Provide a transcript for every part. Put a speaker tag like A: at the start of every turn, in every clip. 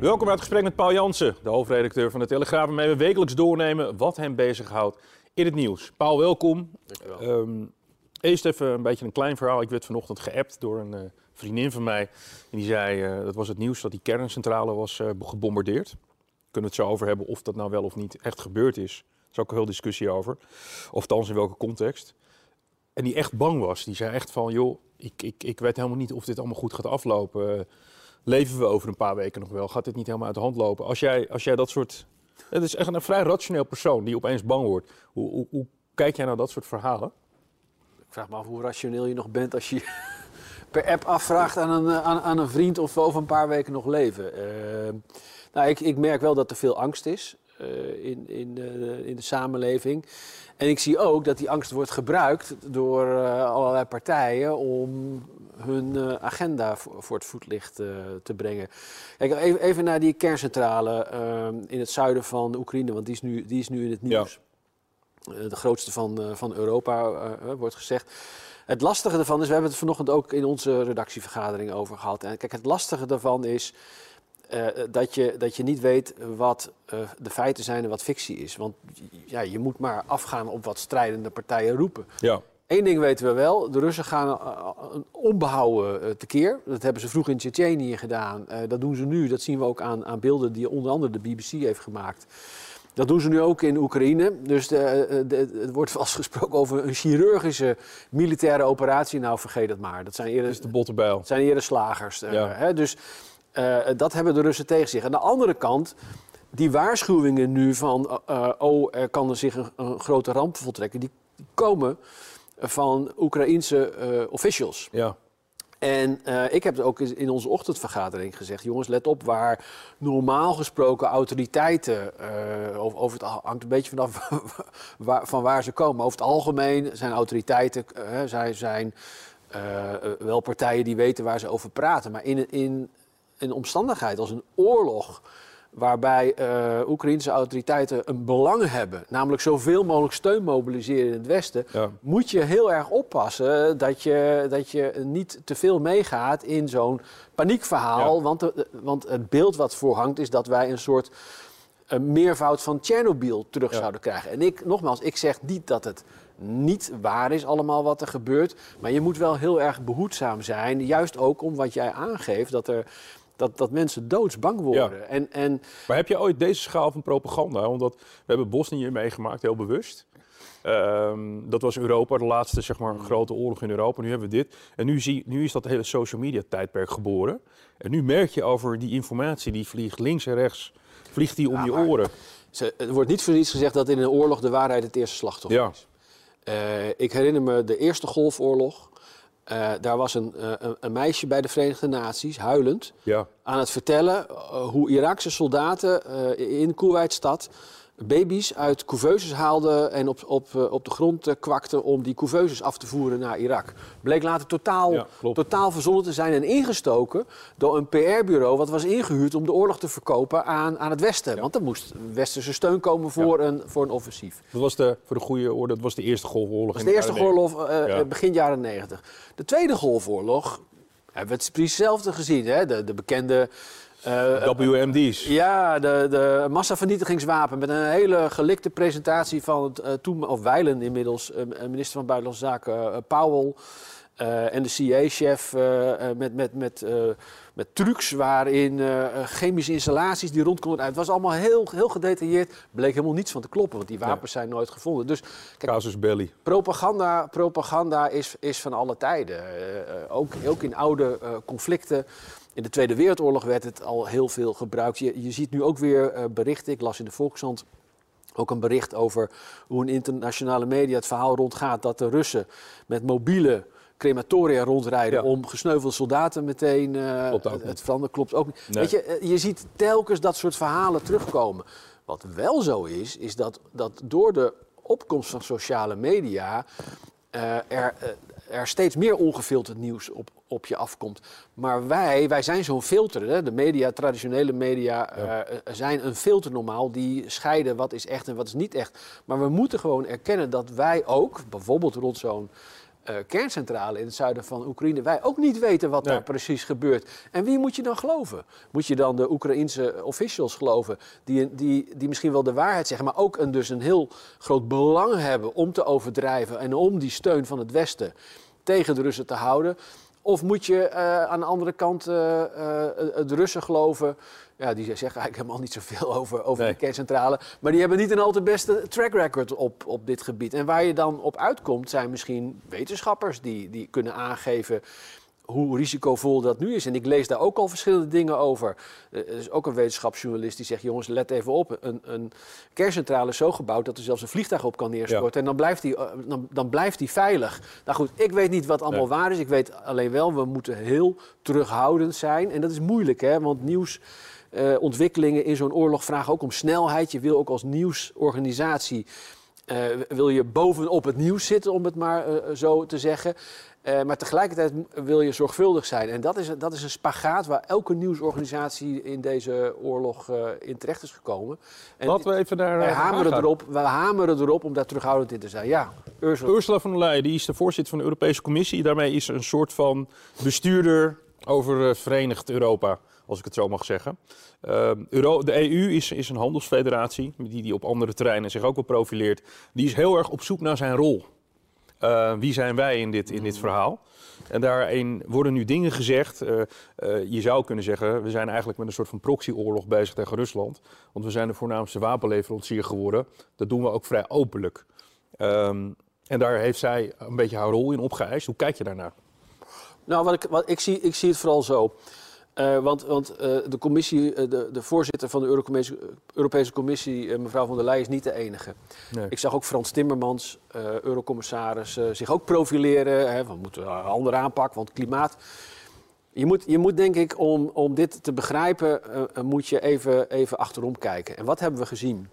A: Welkom bij het gesprek met Paul Jansen, de hoofdredacteur van de Telegraaf, waarmee we wekelijks doornemen wat hem bezighoudt in het nieuws. Paul, welkom. Um, eerst even een beetje een klein verhaal. Ik werd vanochtend geappt door een uh, vriendin van mij. En die zei, uh, dat was het nieuws, dat die kerncentrale was uh, gebombardeerd. Kunnen we het zo over hebben of dat nou wel of niet echt gebeurd is. Daar is ook een heel discussie over. Of althans in welke context. En die echt bang was. Die zei echt van, joh, ik, ik, ik weet helemaal niet of dit allemaal goed gaat aflopen leven we over een paar weken nog wel? Gaat dit niet helemaal uit de hand lopen? Als jij, als jij dat soort. Het is echt een vrij rationeel persoon die opeens bang wordt. Hoe, hoe, hoe kijk jij naar dat soort verhalen?
B: Ik vraag me af hoe rationeel je nog bent als je per app afvraagt aan een, aan, een vriend of we over een paar weken nog leven. Uh, nou, ik, ik merk wel dat er veel angst is in, in, uh, in de samenleving. En ik zie ook dat die angst wordt gebruikt door uh, allerlei partijen om hun agenda voor, het voetlicht te brengen. Kijk, even, even, naar die kerncentrale in het zuiden van Oekraïne, want die is nu, die is nu in het nieuws. Ja. de grootste van, van Europa, wordt gezegd. Het lastige ervan is, we hebben het vanochtend ook in onze redactievergadering over gehad. En kijk, het lastige daarvan is uh, dat, je, dat je niet weet wat uh, de feiten zijn en wat fictie is. Want ja, je moet maar afgaan op wat strijdende partijen roepen.
A: Ja.
B: Eén ding weten we wel, de Russen gaan uh, onbehouden tekeer. Dat hebben ze vroeg in Tsjetsjenië gedaan. dat doen ze nu, dat zien we ook aan, aan beelden die onder andere de BBC heeft gemaakt. Dat doen ze nu ook in Oekraïne. Dus de, wordt vastgesproken over een chirurgische militaire operatie. Nou, vergeet het maar. Dat zijn eerder,
A: dat is de bottenbijl.
B: Dat zijn eerder slagers. Ja. Hè? Dus uh, dat hebben de Russen tegen zich. Aan de andere kant, die waarschuwingen nu van, uh, oh, er kan er zich een, een, grote ramp voltrekken, die komen van Oekraïense uh, officials.
A: Ja.
B: En ik heb het ook in onze ochtendvergadering gezegd: jongens, let op waar normaal gesproken autoriteiten, over, over, het hangt een beetje vanaf waar, van waar ze komen. Over het algemeen zijn autoriteiten, zij zijn wel partijen die weten waar ze over praten. Maar in, in een omstandigheid als een oorlog waarbij uh, Oekraïnse autoriteiten een belang hebben, namelijk zoveel mogelijk steun mobiliseren in het Westen,
A: ja.
B: moet je heel erg oppassen dat je, dat je niet te veel meegaat in zo'n paniekverhaal.
A: Ja.
B: Want, de, want het beeld wat voorhangt is dat wij een soort een meervoud van Tsjernobyl terug
A: Ja.
B: zouden krijgen. En ik, nogmaals, ik zeg niet dat het niet waar is allemaal wat er gebeurt, maar je moet wel heel erg behoedzaam zijn, juist ook om wat jij aangeeft, dat er dat, dat mensen doodsbang worden. En, en
A: Maar heb je ooit deze schaal van propaganda? Omdat we hebben Bosnië meegemaakt, heel bewust. Ehm, dat was Europa, de laatste zeg maar, grote oorlog in Europa. Nu hebben we dit. En nu, zie, nu is dat hele social media tijdperk geboren. En nu merk je over die informatie, die vliegt links en rechts, vliegt die om
B: Ja,
A: je oren.
B: ze, er wordt niet voor niets gezegd dat in een oorlog de waarheid het eerste slachtoffer
A: Ja.
B: is. Eh, ik herinner me de Eerste Golfoorlog. Eh, daar was een, eh, een, een meisje bij de Verenigde Naties, huilend,
A: Ja,
B: aan het vertellen eh, hoe Iraakse soldaten in Kuwaitstad baby's uit couveuses haalden en op, op, eh, op de grond eh, kwakten om die couveuses af te voeren naar Irak. Bleek later totaal,
A: Ja,
B: totaal verzonnen te zijn en ingestoken door een PR-bureau wat was ingehuurd om de oorlog te verkopen aan, aan het Westen. Want er moest westerse steun komen voor, een, voor een offensief.
A: dat was de, voor de goede orde, dat was de Eerste Golfoorlog.
B: Dat was de Eerste. Golfoorlog, eh, begin jaren 90. De Tweede Golfoorlog hebben we het precies hetzelfde gezien. Hè? De, de bekende... eh,
A: WMD's.
B: ja, de, de massavernietigingswapen met een hele gelikte presentatie van het, eh, toen, of Weilen inmiddels, eh, minister van Buitenlandse Zaken Powell. en de CIA-chef met, met, met, met trucs waarin chemische installaties die rond konden. Het was allemaal heel, heel gedetailleerd. Bleek helemaal niets van te kloppen, want die wapens zijn nooit gevonden. Dus kijk,
A: Casus Belli.
B: Propaganda, propaganda is, is van alle tijden. Ook, ook in oude conflicten. In de Tweede Wereldoorlog werd het al heel veel gebruikt. Je, je ziet nu ook weer eh, berichten. Ik las in de Volkskrant ook een bericht over hoe een internationale media het verhaal rondgaat dat de Russen met mobiele crematoria rondrijden
A: Ja.
B: om gesneuvelde soldaten meteen eh,
A: Klopt ook
B: het, veranderen. Klopt ook niet.
A: Nee.
B: Weet je, eh, je ziet telkens dat soort verhalen terugkomen. Wat wel zo is, is dat, dat door de opkomst van sociale media er, er steeds meer ongefilterd nieuws op, op je afkomt. Maar wij, wij zijn zo'n filter. Hè? De media, traditionele media, eh, eh, zijn een filter normaal. Die scheiden wat is echt en wat is niet echt. Maar we moeten gewoon erkennen dat wij ook, bijvoorbeeld rond zo'n eh, kerncentrale in het zuiden van Oekraïne, wij ook niet weten wat
A: Nee.
B: daar precies gebeurt. En wie moet je dan geloven? Moet je dan de Oekraïense officials geloven, die, die, die misschien wel de waarheid zeggen, maar ook een, dus een heel groot belang hebben om te overdrijven en om die steun van het Westen tegen de Russen te houden? Of moet je eh, aan de andere kant eh, de Russen geloven? Ja, die zeggen eigenlijk helemaal niet zoveel over, over
A: Nee.
B: de kerncentrale. Maar die hebben niet een al te beste track record op, op dit gebied. En waar je dan op uitkomt, zijn misschien wetenschappers die, die kunnen aangeven hoe risicovol dat nu is. En ik lees daar ook al verschillende dingen over. Eh, Er is ook een wetenschapsjournalist die zegt: jongens, let even op. Een, een kerncentrale is zo gebouwd dat er zelfs een vliegtuig op kan neerstorten. En dan blijft, die, eh, dan, dan blijft die veilig. Nou goed, ik weet niet wat allemaal
A: Nee.
B: waar is. Ik weet alleen wel, we moeten heel terughoudend zijn. En dat is moeilijk, hè? Want nieuws. eh, ontwikkelingen in zo'n oorlog vragen ook om snelheid. Je wil ook als nieuwsorganisatie wil je bovenop het nieuws zitten, om het maar zo te zeggen. Eh, maar tegelijkertijd wil je zorgvuldig zijn. En dat is, dat is een spagaat waar elke nieuwsorganisatie in deze oorlog eh, in terecht is gekomen. En
A: Laten we even daar
B: wij,
A: eh,
B: hameren erop, wij hameren erop om daar terughoudend in te zijn. Ja, Ursula.
A: Ursula von der Leyen die is de voorzitter van de Europese Commissie. Daarmee is ze een soort van bestuurder over Verenigd Europa, als ik het zo mag zeggen. Eh, Euro, de EU is, is een handelsfederatie die, die op andere terreinen zich ook wel profileert. Die is heel erg op zoek naar zijn rol. Eh, wie zijn wij in dit, in dit verhaal? En daarin worden nu dingen gezegd. eh, eh, je zou kunnen zeggen, we zijn eigenlijk met een soort van proxyoorlog bezig tegen Rusland. Want we zijn de voornaamste wapenleverancier geworden. Dat doen we ook vrij openlijk. Ehm, en daar heeft zij een beetje haar rol in opgeëist. Hoe kijk je daarnaar?
B: Nou, wat ik, wat ik, zie, ik zie het vooral zo. Eh, want want eh, de, commissie, eh, de, de voorzitter van de Eurocommissie- Europese Commissie, mevrouw van der Leyen, is niet de enige.
A: Nee.
B: Ik zag ook Frans Timmermans, eurocommissaris, zich ook profileren. Hè, we moeten een andere aanpak, want klimaat. Je moet, je moet denk ik, om, om dit te begrijpen, moet je even, even achterom kijken. En wat hebben we gezien?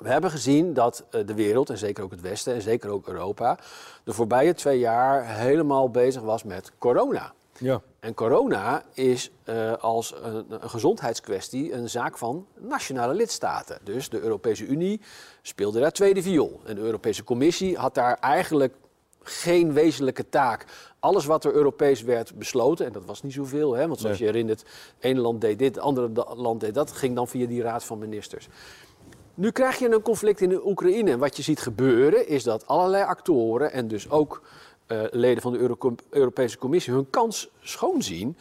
B: We hebben gezien dat de wereld, en zeker ook het Westen en zeker ook Europa, de voorbije twee jaar helemaal bezig was met corona.
A: Ja.
B: En corona is eh, als een, een gezondheidskwestie een zaak van nationale lidstaten. Dus de Europese Unie speelde daar tweede viool. En de Europese Commissie had daar eigenlijk geen wezenlijke taak. Alles wat er Europees werd besloten, en dat was niet zoveel, hè, want zoals
A: Nee.
B: je herinnert, het ene land deed dit, het andere land deed dat, ging dan via die raad van ministers. Nu krijg je een conflict in de Oekraïne. En wat je ziet gebeuren is dat allerlei actoren en dus ook eh, leden van de Euro- Europese Commissie hun kans schoonzien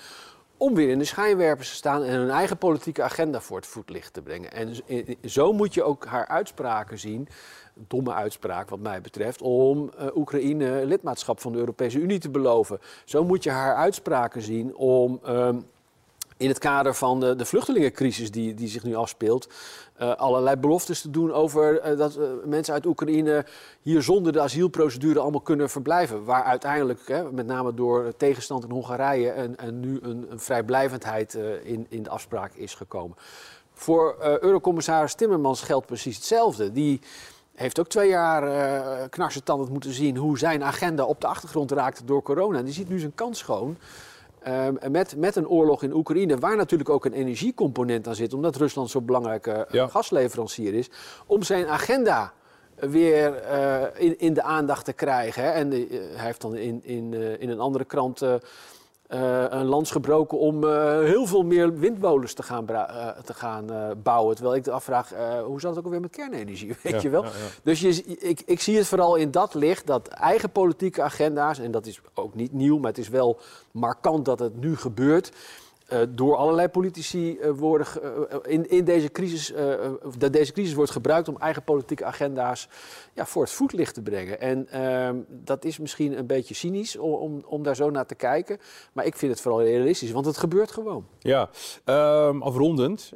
B: om weer in de schijnwerpers te staan en hun eigen politieke agenda voor het voetlicht te brengen. En i- i- zo moet je ook haar uitspraken zien, domme uitspraak wat mij betreft, om eh, Oekraïne lidmaatschap van de Europese Unie te beloven. Zo moet je haar uitspraken zien om ehm, in het kader van de, de vluchtelingencrisis die, die zich nu afspeelt, eh, allerlei beloftes te doen over eh, dat eh, mensen uit Oekraïne hier zonder de asielprocedure allemaal kunnen verblijven. Waar uiteindelijk, hè, met name door tegenstand in Hongarije, en, nu een, een vrijblijvendheid in, in de afspraak is gekomen. Voor Eurocommissaris Timmermans geldt precies hetzelfde. Die heeft ook twee jaar eh knarsetandend moeten zien hoe zijn agenda op de achtergrond raakte door corona. En die ziet nu zijn kans schoon. Ehm, met, met een oorlog in Oekraïne, waar natuurlijk ook een energiecomponent aan zit, omdat Rusland zo'n belangrijke eh,
A: Ja.
B: gasleverancier is, om zijn agenda weer eh, in, in de aandacht te krijgen. Hè. En eh, hij heeft dan in, in, in een andere krant eh, een lans gebroken om eh, heel veel meer windmolens te gaan, eh, te gaan bouwen. Terwijl ik de afvraag, hoe zat het ook alweer met kernenergie, weet
A: Ja,
B: je wel?
A: ja, ja.
B: Dus je, ik, ik zie het vooral in dat licht, dat eigen politieke agenda's, en dat is ook niet nieuw, maar het is wel markant dat het nu gebeurt. Eh, door allerlei politici eh, worden eh, in, in deze crisis, dat deze crisis wordt gebruikt om eigen politieke agenda's ja, voor het voetlicht te brengen. En ehm, dat is misschien een beetje cynisch om, om, daar zo naar te kijken, maar ik vind het vooral realistisch, want het gebeurt gewoon.
A: Ja, ehm, afrondend.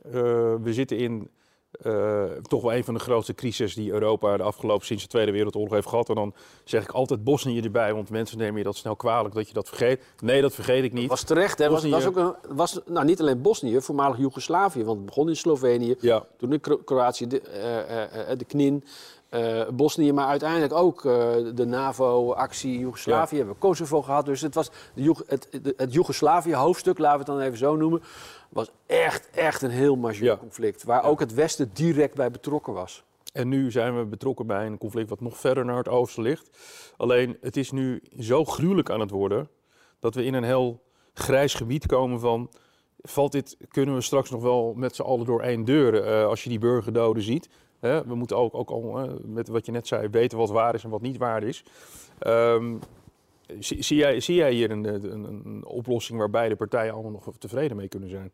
A: we zitten in eh, toch wel een van de grootste crises die Europa de afgelopen sinds de Tweede Wereldoorlog heeft gehad. En dan zeg ik altijd Bosnië erbij, want mensen nemen je dat snel kwalijk dat je dat vergeet. Nee, dat vergeet ik niet.
B: Was terecht, hè? Was,
A: Bosnië-
B: was ook een, was, nou, niet alleen Bosnië, voormalig Joegoslavië, want het begon in Slovenië,
A: Ja,
B: toen in Kro- Kroatië, de, eh, de KNIN, eh, Bosnië, maar uiteindelijk ook eh, de NAVO-actie Joegoslavië, hebben we Kosovo gehad. Dus het was de, Joeg- het, het, het Joegoslavië-hoofdstuk, laten we het dan even zo noemen, was echt, echt een heel majeur
A: Ja.
B: conflict, waar ook het Westen direct bij betrokken was.
A: En nu zijn we betrokken bij een conflict wat nog verder naar het oosten ligt. Alleen het is nu zo gruwelijk aan het worden dat we in een heel grijs gebied komen van. Valt dit, kunnen we straks nog wel met z'n allen door één deur eh, als je die burgerdoden ziet? We moeten ook, ook al, met wat je net zei, weten wat waar is en wat niet waar is. Ehm, zie, zie jij, zie jij hier een, een, een oplossing waar beide partijen allemaal nog tevreden mee kunnen zijn?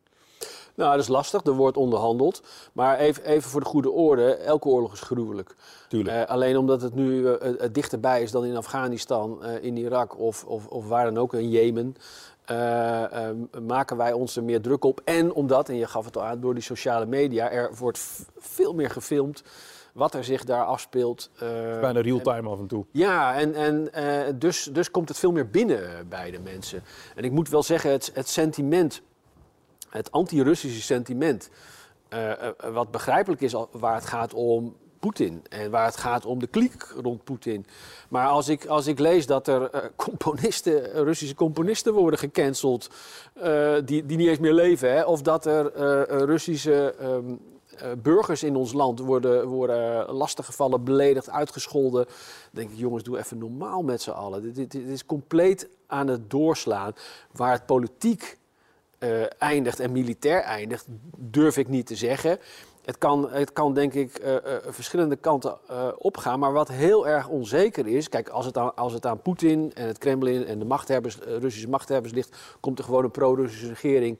B: Nou, dat is lastig, er wordt onderhandeld. Maar even, even voor de goede orde, elke oorlog is gruwelijk.
A: Tuurlijk.
B: Eh, alleen omdat het nu eh, dichterbij is dan in Afghanistan, eh, in Irak of, of, of waar dan ook, in Jemen, maken wij ons er meer druk op. En omdat, en je gaf het al aan, door die sociale media, er wordt veel meer gefilmd wat er zich daar afspeelt. eh,
A: Bijna real-time af en toe.
B: ja, en, en eh, dus, dus komt het veel meer binnen bij de mensen. En ik moet wel zeggen, het, het sentiment, het anti-Russische sentiment, eh, eh, wat begrijpelijk is al- waar het gaat om Poetin en waar het gaat om de kliek rond Poetin. Maar als ik, als ik lees dat er eh, componisten, Russische componisten worden gecanceld, eh, die, die niet eens meer leven, hè, of dat er eh, Russische ehm, eh, burgers in ons land worden, worden lastiggevallen, beledigd, uitgescholden. Dan denk ik, jongens, doe even normaal met z'n allen. Dit, dit, is compleet aan het doorslaan. Waar het politiek eindigt en militair eindigt, durf ik niet te zeggen. Het kan, het kan denk ik eh, eh, verschillende kanten eh, opgaan. Maar wat heel erg onzeker is. Kijk, als het aan, als het aan Poetin en het Kremlin en de machthebbers, Russische machthebbers ligt, komt er gewoon een pro-Russische regering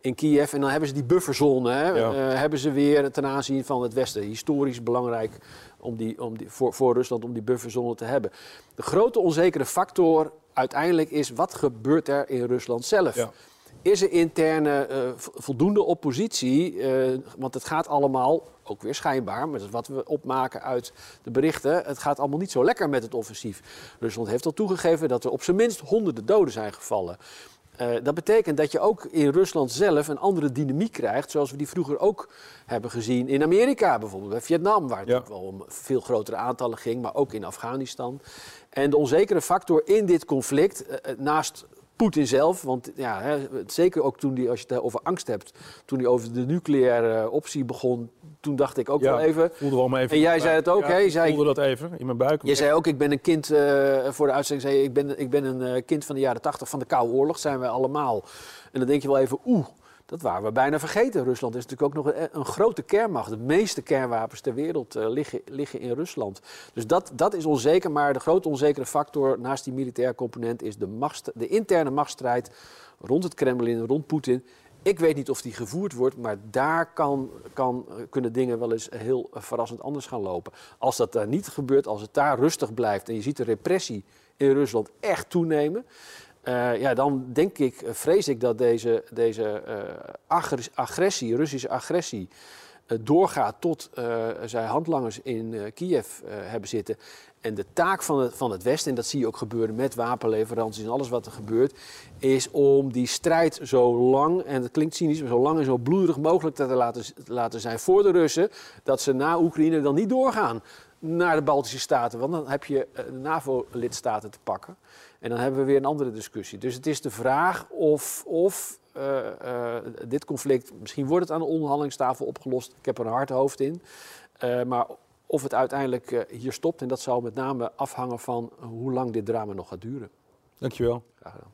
B: in Kiev. En dan hebben ze die bufferzone. Hè,
A: Ja.
B: hebben ze weer ten aanzien van het Westen. Historisch belangrijk om die, om die, voor, voor Rusland om die bufferzone te hebben. De grote onzekere factor uiteindelijk is wat gebeurt er in Rusland zelf.
A: Ja.
B: Is er interne eh, vo- voldoende oppositie? eh, want het gaat allemaal, ook weer schijnbaar, maar dat is wat we opmaken uit de berichten. Het gaat allemaal niet zo lekker met het offensief. Rusland heeft al toegegeven dat er op zijn minst honderden doden zijn gevallen. Eh, dat betekent dat je ook in Rusland zelf een andere dynamiek krijgt, zoals we die vroeger ook hebben gezien in Amerika bijvoorbeeld, bij Vietnam, waar het
A: Ja.
B: ook wel om veel grotere aantallen ging, maar ook in Afghanistan. En de onzekere factor in dit conflict, naast Poetin zelf, want ja, hè, zeker ook toen hij, als je het over angst hebt, toen hij over de nucleaire optie begon, toen dacht ik ook
A: Ja,
B: wel even.
A: Voelde wel even.
B: En jij zei het ook,
A: Ja,
B: hè? Je
A: ik
B: zei-
A: voelde dat even in mijn buik.
B: Je zei ook, ik ben een kind, eh, voor de uitzending zei je, ik ben, ik ben een eh, kind van de jaren tachtig van de Koude Oorlog, zijn wij allemaal. En dan denk je wel even, oeh, dat waren we bijna vergeten. Rusland is natuurlijk ook nog een, een grote kernmacht. De meeste kernwapens ter wereld eh, liggen, liggen in Rusland. Dus dat, dat is onzeker, maar de grote onzekere factor naast die militaire component is de, machtst- de interne machtsstrijd rond het Kremlin, rond Poetin. Ik weet niet of die gevoerd wordt, maar daar kan, kan, eh, kunnen dingen wel eens heel verrassend anders gaan lopen. Als dat daar niet gebeurt, als het daar rustig blijft en je ziet de repressie in Rusland echt toenemen, eh, ja, dan denk ik, eh, vrees ik dat deze, deze eh, agres- agressie, Russische agressie, doorgaat tot zij handlangers in Kiev hebben zitten. En de taak van het, van het Westen, en dat zie je ook gebeuren met wapenleveranties en alles wat er gebeurt, is om die strijd zo lang, en dat klinkt cynisch, maar zo lang en zo bloederig mogelijk te laten, te laten zijn voor de Russen, dat ze na Oekraïne dan niet doorgaan naar de Baltische Staten. Want dan heb je NAVO-lidstaten te pakken. En dan hebben we weer een andere discussie. Dus het is de vraag of, of eh, eh, dit conflict, misschien wordt het aan de onderhandelingstafel opgelost. Ik heb er een hard hoofd in. Eh, maar of het uiteindelijk hier stopt, en dat zal met name afhangen van hoe lang dit drama nog gaat duren.
A: Dankjewel.
B: Graag gedaan.